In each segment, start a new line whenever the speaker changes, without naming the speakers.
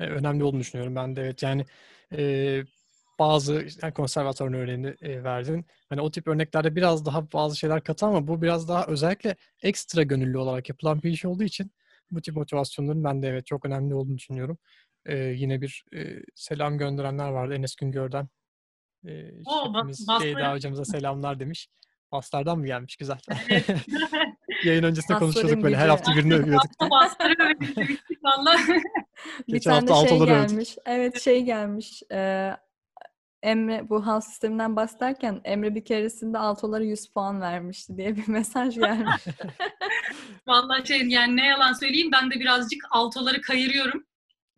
E, önemli olduğunu düşünüyorum ben de evet. Yani e, bazı yani konservatuarın örneğini e, verdin. Hani o tip örneklerde biraz daha bazı şeyler katı ama bu biraz daha özellikle ekstra gönüllü olarak yapılan bir iş olduğu için bu tip motivasyonların ben de evet çok önemli olduğunu düşünüyorum. E, yine bir e, selam gönderenler vardı Enes Güngör'den. E,
Oo, bas- bastı.
hocamıza selamlar demiş. Baslardan mı gelmiş? Güzel.
Evet.
Yayın öncesinde
Basların
konuşuyorduk böyle. Her hafta birini övüyorduk.
Bizi bittik valla.
Bir
Geçen
tane
hafta
şey
altıları övdük.
gelmiş. Evet şey gelmiş. Ee, Emre bu hal sisteminden bahsederken Emre bir keresinde altolara 100 puan vermişti diye bir mesaj gelmiş.
Vallahi şey yani ne yalan söyleyeyim ben de birazcık altoları kayırıyorum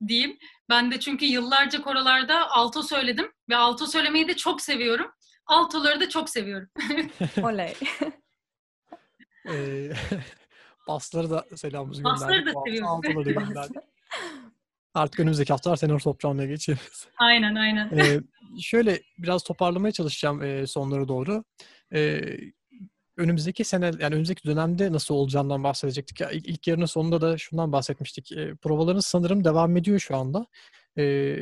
diyeyim. Ben de çünkü yıllarca korolarda alto söyledim ve alto söylemeyi de çok seviyorum. Altoları da çok seviyorum.
Oley.
Ee, basları da selamımızı
Basları
gönderdik.
da
Bu hafta
seviyoruz.
altıları da gönderdik. Artık önümüzdeki haftalar tenor sopranla geçeceğiz.
Aynen aynen.
Ee, şöyle biraz toparlamaya çalışacağım e, sonlara doğru. Ee, önümüzdeki sene yani önümüzdeki dönemde nasıl olacağından bahsedecektik. Ya, ilk, ilk yarının sonunda da şundan bahsetmiştik. E, provaların sanırım devam ediyor şu anda. E,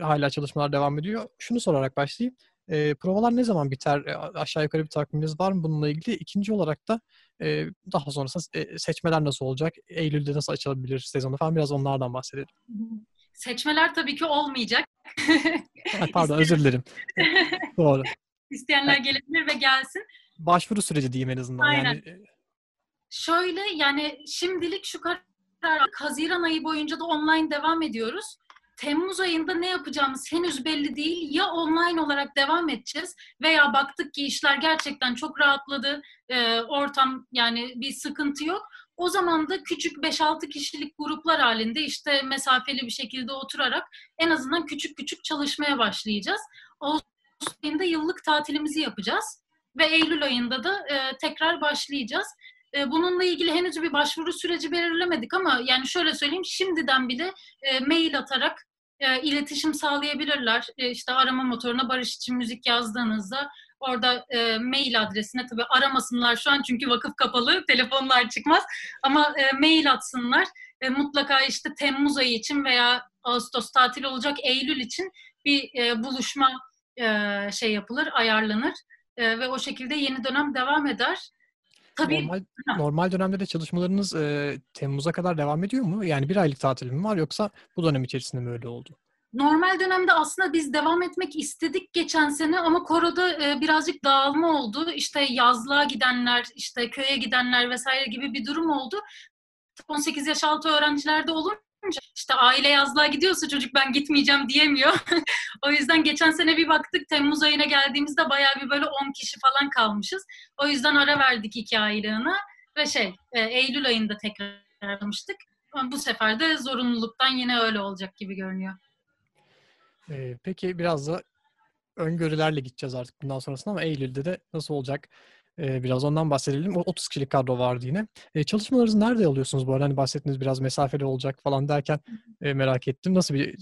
hala çalışmalar devam ediyor. Şunu sorarak başlayayım. E, provalar ne zaman biter? E, aşağı yukarı bir takviminiz var mı bununla ilgili? İkinci olarak da e, daha sonrasında e, seçmeler nasıl olacak? Eylül'de nasıl açılabilir sezonu falan biraz onlardan bahsedelim.
Seçmeler tabii ki olmayacak.
Ha, pardon özür dilerim. Doğru.
İsteyenler gelebilir ve gelsin.
Başvuru süreci diyeyim en azından.
Aynen.
Yani e,
Şöyle yani şimdilik şu karar Haziran ayı boyunca da online devam ediyoruz. Temmuz ayında ne yapacağımız henüz belli değil. Ya online olarak devam edeceğiz veya baktık ki işler gerçekten çok rahatladı. e, ortam yani bir sıkıntı yok. O zaman da küçük 5-6 kişilik gruplar halinde işte mesafeli bir şekilde oturarak en azından küçük küçük çalışmaya başlayacağız. Ağustos ayında yıllık tatilimizi yapacağız ve Eylül ayında da e, tekrar başlayacağız. E, bununla ilgili henüz bir başvuru süreci belirlemedik ama yani şöyle söyleyeyim şimdiden bile e, mail atarak e, iletişim sağlayabilirler. E, işte arama motoruna Barış için müzik yazdığınızda orada e, mail adresine tabii aramasınlar şu an çünkü vakıf kapalı telefonlar çıkmaz ama e, mail atsınlar. E, mutlaka işte Temmuz ayı için veya Ağustos tatil olacak Eylül için bir e, buluşma e, şey yapılır, ayarlanır E, ve o şekilde yeni dönem devam eder. Tabii
normal
Ha.
normal dönemde de çalışmalarınız e, Temmuz'a kadar devam ediyor mu? Yani bir aylık tatil mi var yoksa bu dönem içerisinde mi öyle oldu?
Normal dönemde aslında biz devam etmek istedik geçen sene ama koroda e, birazcık dağılma oldu. İşte yazlığa gidenler, işte köye gidenler vesaire gibi bir durum oldu. 18 yaş altı öğrencilerde olunca işte aile yazlığa gidiyorsa çocuk ben gitmeyeceğim diyemiyor. o yüzden geçen sene bir baktık Temmuz ayına geldiğimizde bayağı bir böyle 10 kişi falan kalmışız. O yüzden ara verdik iki aylığına ve şey e, Eylül ayında tekrar aramıştık. Ama bu sefer de zorunluluktan yine öyle olacak gibi görünüyor.
E, peki biraz da öngörülerle gideceğiz artık bundan sonrasında ama Eylül'de de nasıl olacak? E, biraz ondan bahsedelim. O 30 kişilik kadro vardı yine. E, çalışmalarınızı nerede alıyorsunuz bu arada? Hani bahsettiniz biraz mesafeli olacak falan derken e, merak ettim. Nasıl bir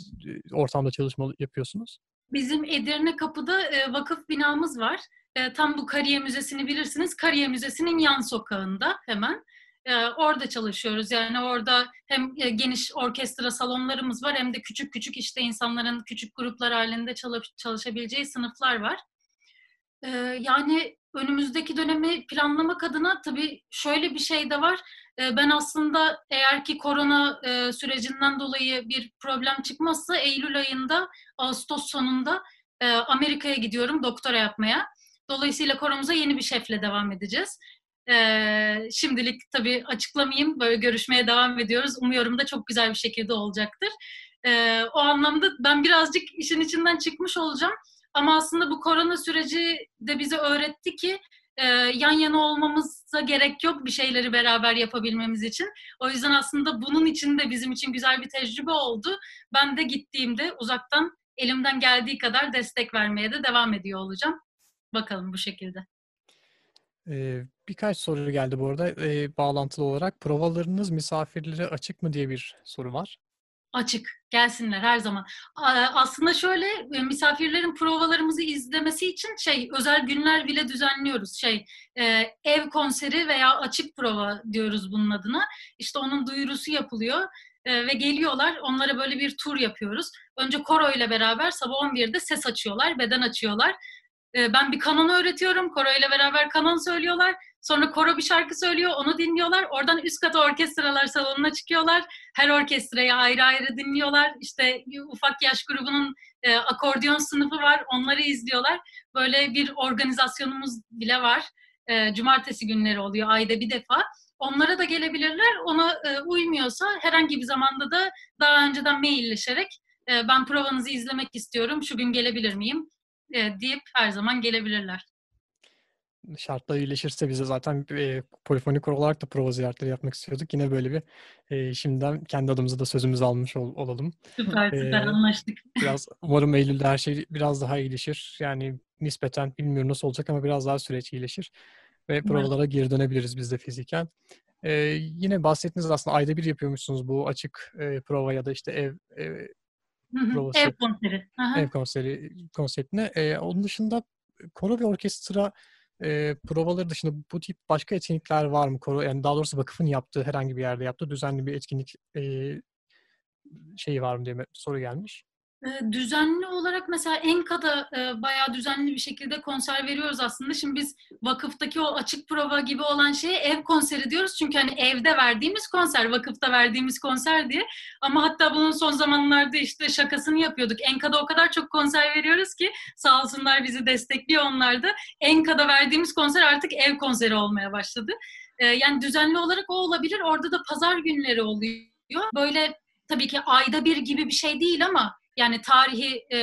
ortamda çalışma yapıyorsunuz?
Bizim Edirne Kapı'da e, vakıf binamız var. E, tam bu Kariye Müzesi'ni bilirsiniz. Kariye Müzesi'nin yan sokağında hemen. E, orada çalışıyoruz. Yani orada hem e, geniş orkestra salonlarımız var hem de küçük küçük işte insanların küçük gruplar halinde çalış- çalışabileceği sınıflar var. E, yani önümüzdeki dönemi planlamak adına tabii şöyle bir şey de var. E, ben aslında eğer ki korona e, sürecinden dolayı bir problem çıkmazsa Eylül ayında Ağustos sonunda e, Amerika'ya gidiyorum doktora yapmaya. Dolayısıyla koromuza yeni bir şefle devam edeceğiz. E, şimdilik tabii açıklamayayım. Böyle görüşmeye devam ediyoruz. Umuyorum da çok güzel bir şekilde olacaktır. E, o anlamda ben birazcık işin içinden çıkmış olacağım. Ama aslında bu korona süreci de bize öğretti ki e, yan yana olmamıza gerek yok bir şeyleri beraber yapabilmemiz için. O yüzden aslında bunun için de bizim için güzel bir tecrübe oldu. Ben de gittiğimde uzaktan elimden geldiği kadar destek vermeye de devam ediyor olacağım. Bakalım bu şekilde.
E, birkaç soru geldi bu arada. E, bağlantılı olarak provalarınız misafirlere açık mı diye bir soru var.
Açık. Gelsinler her zaman. Aslında şöyle e, misafirlerin provalarımızı izlemesi için şey özel günler bile düzenliyoruz. Şey e, ev konseri veya açık prova diyoruz bunun adına. İşte onun duyurusu yapılıyor. E, ve geliyorlar. Onlara böyle bir tur yapıyoruz. Önce koro ile beraber sabah 11'de ses açıyorlar, beden açıyorlar. E, ben bir kanon öğretiyorum. Koro ile beraber kanon söylüyorlar. Sonra koro bir şarkı söylüyor, onu dinliyorlar. Oradan üst kata orkestralar salonuna çıkıyorlar. Her orkestrayı ayrı ayrı dinliyorlar. İşte ufak yaş grubunun e, akordeon sınıfı var, onları izliyorlar. Böyle bir organizasyonumuz bile var. E, cumartesi günleri oluyor ayda bir defa. Onlara da gelebilirler. Ona e, uymuyorsa herhangi bir zamanda da daha önceden mailleşerek e, ben provanızı izlemek istiyorum, şu gün gelebilir miyim e, deyip her zaman gelebilirler
şartlar iyileşirse bize zaten e, polifonik olarak da prova ziyaretleri yapmak istiyorduk. Yine böyle bir e, şimdiden kendi adımıza da sözümüzü almış ol, olalım.
Süper süper ee, anlaştık.
Biraz umarım Eylül'de her şey biraz daha iyileşir. Yani nispeten bilmiyorum nasıl olacak ama biraz daha süreç iyileşir. Ve provalara geri dönebiliriz biz de fiziken. Ee, yine bahsettiniz aslında ayda bir yapıyormuşsunuz bu açık e, prova ya da işte ev e,
provası. Ev konseri.
Aha. Ev konseri konseptine. Ee, onun dışında koro ve orkestra e, provaları dışında bu tip başka etkinlikler var mı? Koro, yani daha doğrusu vakıfın yaptığı herhangi bir yerde yaptığı düzenli bir etkinlik e, şeyi var mı diye soru gelmiş.
Düzenli olarak mesela Enka'da bayağı düzenli bir şekilde konser veriyoruz aslında. Şimdi biz vakıftaki o açık prova gibi olan şeye ev konseri diyoruz. Çünkü hani evde verdiğimiz konser, vakıfta verdiğimiz konser diye. Ama hatta bunun son zamanlarda işte şakasını yapıyorduk. Enka'da o kadar çok konser veriyoruz ki sağ olsunlar bizi destekliyor onlar da. Enka'da verdiğimiz konser artık ev konseri olmaya başladı. Yani düzenli olarak o olabilir. Orada da pazar günleri oluyor. Böyle tabii ki ayda bir gibi bir şey değil ama yani tarihi e,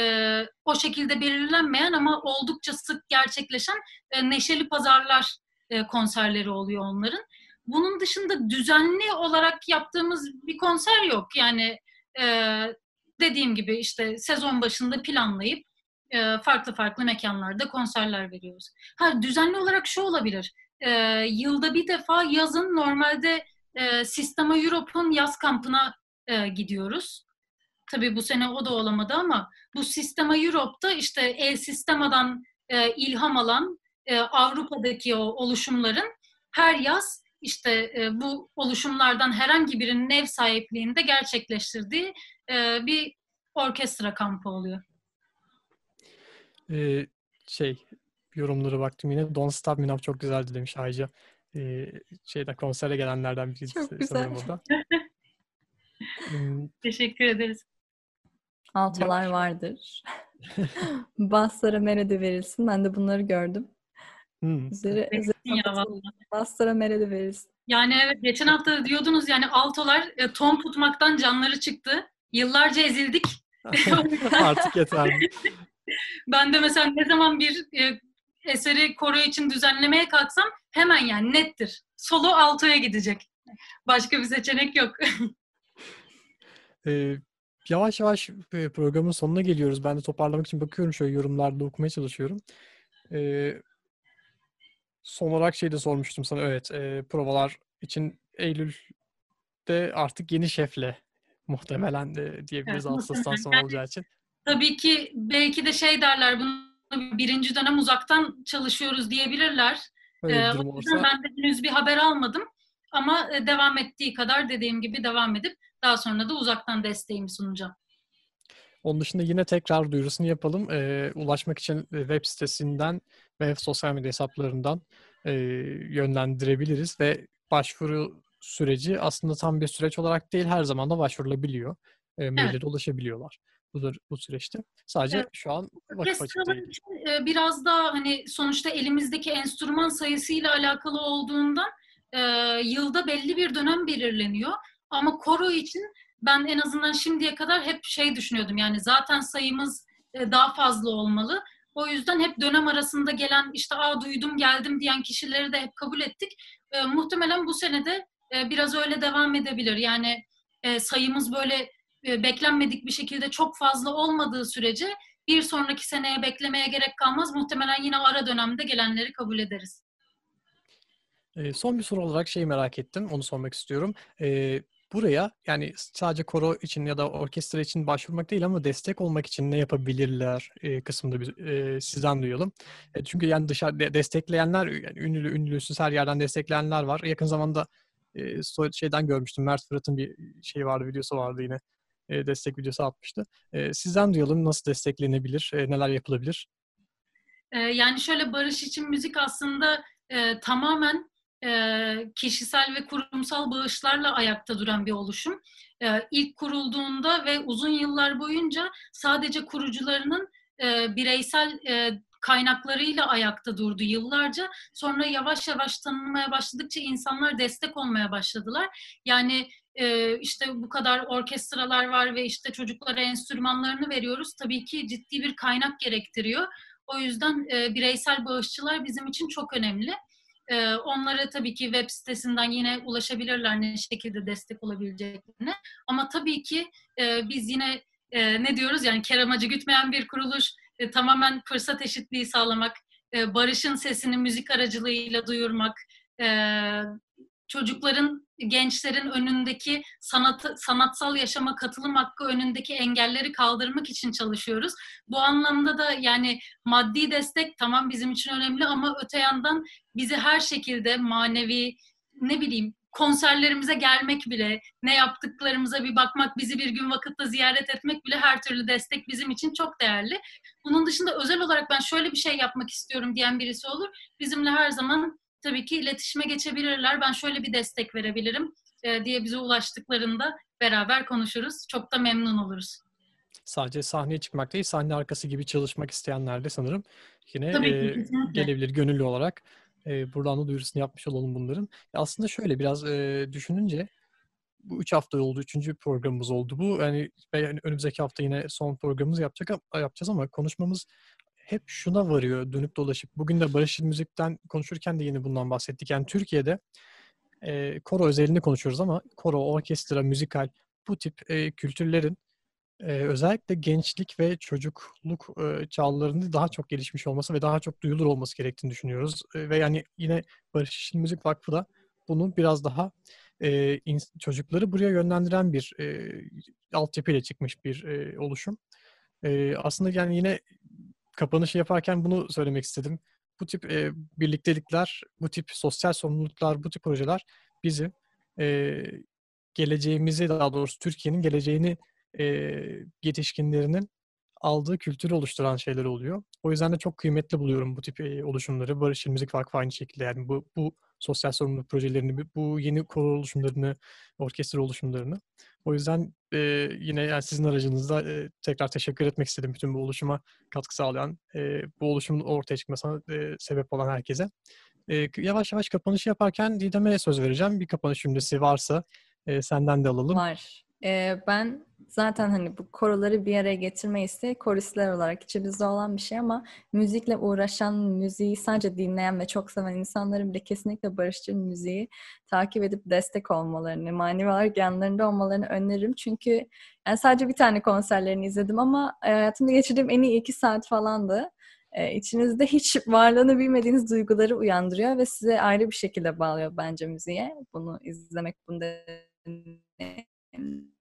o şekilde belirlenmeyen ama oldukça sık gerçekleşen e, neşeli pazarlar e, konserleri oluyor onların. Bunun dışında düzenli olarak yaptığımız bir konser yok. Yani e, dediğim gibi işte sezon başında planlayıp e, farklı farklı mekanlarda konserler veriyoruz. Ha düzenli olarak şu olabilir. E, yılda bir defa yazın normalde e, Sistema Europe'un yaz kampına e, gidiyoruz. Tabii bu sene o da olamadı ama bu Sistema Europe'da işte El Sistema'dan e, ilham alan e, Avrupa'daki o oluşumların her yaz işte e, bu oluşumlardan herhangi birinin ev sahipliğinde gerçekleştirdiği e, bir orkestra kampı oluyor.
Ee, şey yorumları baktım yine Don't Stop Me Now çok güzeldi demiş Ayca. Ee, şeyde konsere gelenlerden birisi
çok güzel.
burada. Teşekkür ederiz.
Altalar Yok. vardır. Baslara merede verilsin. Ben de bunları gördüm.
Hmm.
Üzeri, üzeri Baslara merede verilsin.
Yani evet geçen hafta diyordunuz yani altolar e, ton tutmaktan canları çıktı. Yıllarca ezildik.
Artık yeter.
ben de mesela ne zaman bir e, eseri koro için düzenlemeye kalksam hemen yani nettir. Solo altoya gidecek. Başka bir seçenek yok.
ee, yavaş yavaş programın sonuna geliyoruz. Ben de toparlamak için bakıyorum şöyle yorumlarda okumaya çalışıyorum. Ee, son olarak şey de sormuştum sana. Evet, e, provalar için Eylül'de artık yeni şefle muhtemelen de diyebiliriz evet, Ağustos'tan sonra olacağı için.
Tabii ki belki de şey derler bunu birinci dönem uzaktan çalışıyoruz diyebilirler. Öyle ee, o yüzden ben de henüz bir haber almadım. Ama devam ettiği kadar dediğim gibi devam edip daha sonra da uzaktan desteğimi sunacağım.
Onun dışında yine tekrar duyurusunu yapalım. E, ulaşmak için web sitesinden ve sosyal medya hesaplarından e, yönlendirebiliriz ve başvuru süreci aslında tam bir süreç olarak değil her zaman da başvurulabiliyor. E, maille evet. ulaşabiliyorlar bu, bu süreçte. Sadece evet. şu an vakıf açık değil.
Için, e, biraz daha hani sonuçta elimizdeki enstrüman sayısıyla alakalı olduğundan e, yılda belli bir dönem belirleniyor. Ama koro için ben en azından şimdiye kadar hep şey düşünüyordum. Yani zaten sayımız e, daha fazla olmalı. O yüzden hep dönem arasında gelen işte aa duydum geldim diyen kişileri de hep kabul ettik. E, muhtemelen bu senede e, biraz öyle devam edebilir. Yani e, sayımız böyle e, beklenmedik bir şekilde çok fazla olmadığı sürece bir sonraki seneye beklemeye gerek kalmaz. Muhtemelen yine ara dönemde gelenleri kabul ederiz.
E, son bir soru olarak şeyi merak ettim. Onu sormak istiyorum. E, buraya yani sadece koro için ya da orkestra için başvurmak değil ama destek olmak için ne yapabilirler e, kısmında bir, e, sizden duyalım. E, çünkü yani dışarı destekleyenler yani ünlü ünlüsüz her yerden destekleyenler var. Yakın zamanda e, şeyden görmüştüm. Mert Fırat'ın bir şey vardı, videosu vardı yine. E, destek videosu atmıştı. E, sizden duyalım nasıl desteklenebilir, e, neler yapılabilir?
Yani şöyle barış için müzik aslında e, tamamen kişisel ve kurumsal bağışlarla ayakta duran bir oluşum. İlk kurulduğunda ve uzun yıllar boyunca sadece kurucularının bireysel kaynaklarıyla ayakta durdu yıllarca. Sonra yavaş yavaş tanınmaya başladıkça insanlar destek olmaya başladılar. Yani e, işte bu kadar orkestralar var ve işte çocuklara enstrümanlarını veriyoruz. Tabii ki ciddi bir kaynak gerektiriyor. O yüzden e, bireysel bağışçılar bizim için çok önemli. Onlara tabii ki web sitesinden yine ulaşabilirler ne şekilde destek olabileceklerine. Ama tabii ki biz yine ne diyoruz yani kar amacı gütmeyen bir kuruluş e, tamamen fırsat eşitliği sağlamak, e, barışın sesini müzik aracılığıyla duyurmak, çocukların, gençlerin önündeki sanat, sanatsal yaşama katılım hakkı önündeki engelleri kaldırmak için çalışıyoruz. Bu anlamda da yani maddi destek tamam bizim için önemli ama öte yandan bizi her şekilde manevi, ne bileyim konserlerimize gelmek bile, ne yaptıklarımıza bir bakmak, bizi bir gün vakitte ziyaret etmek bile her türlü destek bizim için çok değerli. Bunun dışında özel olarak ben şöyle bir şey yapmak istiyorum diyen birisi olur. Bizimle her zaman tabii ki iletişime geçebilirler. Ben şöyle bir destek verebilirim e, diye bize ulaştıklarında beraber konuşuruz. Çok da memnun oluruz.
Sadece sahneye çıkmak değil, sahne arkası gibi çalışmak isteyenler de sanırım yine Tabii ki, e, gelebilir gönüllü olarak. E, buradan da duyurusunu yapmış olalım bunların. Ya aslında şöyle biraz e, düşününce bu üç hafta oldu. Üçüncü programımız oldu bu. Yani, yani önümüzdeki hafta yine son programımızı yapacak yapacağız ama konuşmamız hep şuna varıyor dönüp dolaşıp. Bugün de Barış Müzik'ten konuşurken de yine bundan bahsettik. Yani Türkiye'de e, koro özelinde konuşuyoruz ama koro, orkestra, müzikal bu tip e, kültürlerin e, özellikle gençlik ve çocukluk e, çağlarında daha çok gelişmiş olması ve daha çok duyulur olması gerektiğini düşünüyoruz. E, ve yani yine Barış Müzik Vakfı da bunu biraz daha e, in, çocukları buraya yönlendiren bir e, altyapıyla çıkmış bir e, oluşum. E, aslında yani yine kapanışı yaparken bunu söylemek istedim. Bu tip e, birliktelikler, bu tip sosyal sorumluluklar, bu tip projeler bizim e, geleceğimizi daha doğrusu Türkiye'nin geleceğini e, yetişkinlerinin aldığı kültürü oluşturan şeyler oluyor. O yüzden de çok kıymetli buluyorum bu tip e, oluşumları. Barış Müzik Vakfı aynı şekilde yani bu, bu sosyal sorumluluk projelerini, bu yeni koro oluşumlarını, orkestra oluşumlarını. O yüzden e, yine yani sizin aracınızda e, tekrar teşekkür etmek istedim bütün bu oluşuma katkı sağlayan, e, bu oluşumun ortaya çıkmasına e, sebep olan herkese. E, yavaş yavaş kapanışı yaparken Didem'e söz vereceğim. Bir kapanış cümlesi varsa e, senden de alalım.
Var. Ee, ben zaten hani bu koroları bir araya getirme isteği koristler olarak içimizde olan bir şey ama müzikle uğraşan, müziği sadece dinleyen ve çok seven insanların bile kesinlikle barışçı müziği takip edip destek olmalarını, manevi olarak yanlarında olmalarını öneririm. Çünkü yani sadece bir tane konserlerini izledim ama hayatımda geçirdiğim en iyi iki saat falandı. Ee, içinizde hiç varlığını bilmediğiniz duyguları uyandırıyor ve size ayrı bir şekilde bağlıyor bence müziğe. Bunu izlemek, bunu dinlemek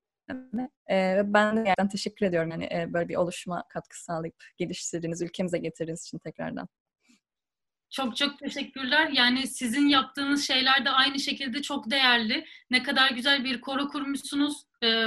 ee, ben de gerçekten teşekkür ediyorum yani e, böyle bir oluşuma katkı sağlayıp geliştirdiğiniz, ülkemize getirdiğiniz için tekrardan.
Çok çok teşekkürler. Yani sizin yaptığınız şeyler de aynı şekilde çok değerli. Ne kadar güzel bir koro kurmuşsunuz.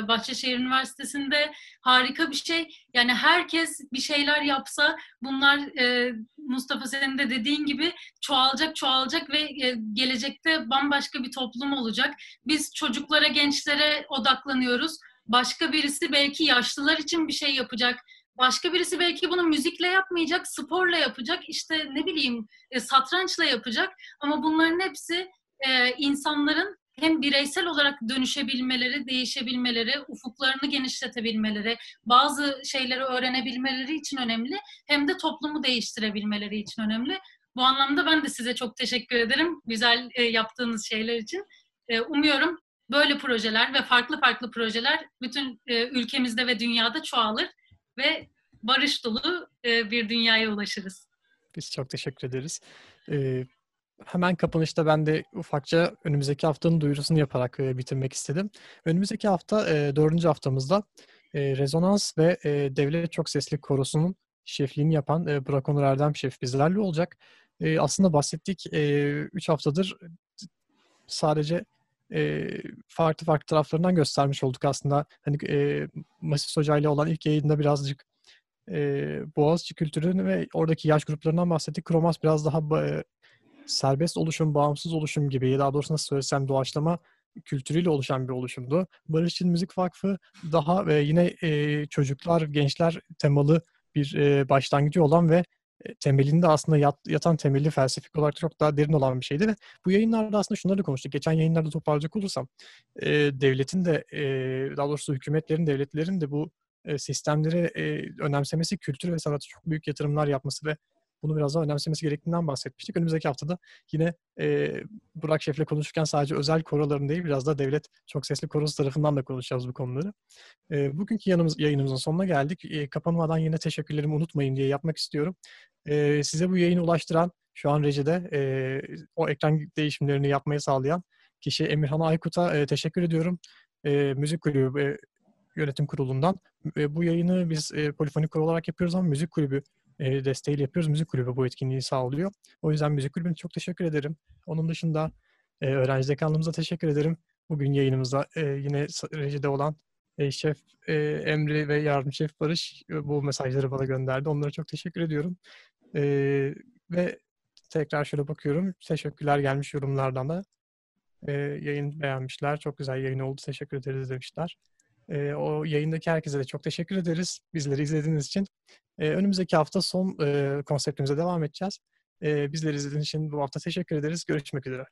Bahçeşehir Üniversitesi'nde harika bir şey. Yani herkes bir şeyler yapsa bunlar e, Mustafa senin de dediğin gibi çoğalacak çoğalacak ve e, gelecekte bambaşka bir toplum olacak. Biz çocuklara, gençlere odaklanıyoruz. Başka birisi belki yaşlılar için bir şey yapacak Başka birisi belki bunu müzikle yapmayacak, sporla yapacak, işte ne bileyim e, satrançla yapacak. Ama bunların hepsi e, insanların hem bireysel olarak dönüşebilmeleri, değişebilmeleri, ufuklarını genişletebilmeleri, bazı şeyleri öğrenebilmeleri için önemli, hem de toplumu değiştirebilmeleri için önemli. Bu anlamda ben de size çok teşekkür ederim güzel e, yaptığınız şeyler için. Umuyorum böyle projeler ve farklı farklı projeler bütün e, ülkemizde ve dünyada çoğalır ve barış dolu e, bir dünyaya ulaşırız.
Biz çok teşekkür ederiz. Ee, hemen kapanışta ben de ufakça önümüzdeki haftanın duyurusunu yaparak e, bitirmek istedim. Önümüzdeki hafta e, dördüncü haftamızda e, Rezonans ve e, Devlet Çok Sesli Korosu'nun şefliğini yapan e, Burak Onur Erdem Şef bizlerle olacak. E, aslında bahsettik 3 e, üç haftadır sadece e, farklı farklı taraflarından göstermiş olduk aslında. Hani e, Masis Hoca ile olan ilk yayında birazcık e, Boğaziçi kültürünü ve oradaki yaş gruplarından bahsettik. Kromas biraz daha ba- serbest oluşum, bağımsız oluşum gibi, daha doğrusu nasıl söylesem doğaçlama kültürüyle oluşan bir oluşumdu. Barışçıl Müzik Vakfı daha e, yine e, çocuklar, gençler temalı bir e, başlangıcı olan ve e, temelinde aslında yat, yatan temeli felsefik olarak çok daha derin olan bir şeydi ve bu yayınlarda aslında şunları da konuştuk. Geçen yayınlarda toparlayacak olursam e, devletin de e, daha doğrusu hükümetlerin, devletlerin de bu e, sistemleri e, önemsemesi, kültür ve sanatı çok büyük yatırımlar yapması ve bunu biraz daha önemsemesi gerektiğinden bahsetmiştik. Önümüzdeki haftada yine e, Burak Şef'le konuşurken sadece özel koroların değil biraz da devlet çok sesli korosu tarafından da konuşacağız bu konuları. E, bugünkü yanımız, yayınımızın sonuna geldik. E, kapanmadan yine teşekkürlerimi unutmayın diye yapmak istiyorum. E, size bu yayını ulaştıran şu an rejide e, o ekran değişimlerini yapmayı sağlayan kişi Emirhan Aykut'a e, teşekkür ediyorum. E, müzik kulübü e, yönetim kurulundan. E, bu yayını biz e, polifonik koro olarak yapıyoruz ama müzik kulübü e, desteğiyle yapıyoruz. Müzik kulübü bu etkinliği sağlıyor. O yüzden müzik kulübüne çok teşekkür ederim. Onun dışında e, öğrenci dekanlığımıza teşekkür ederim. Bugün yayınımızda e, yine rejide olan e, Şef e, Emre ve Yardım Şef Barış bu mesajları bana gönderdi. Onlara çok teşekkür ediyorum. Ve tekrar şöyle bakıyorum. Teşekkürler gelmiş yorumlardan da. Yayın beğenmişler. Çok güzel yayın oldu. Teşekkür ederiz demişler. O yayındaki herkese de çok teşekkür ederiz. Bizleri izlediğiniz için. E, önümüzdeki hafta son e, konseptimize devam edeceğiz. E, bizleri izlediğiniz için bu hafta teşekkür ederiz. Görüşmek üzere.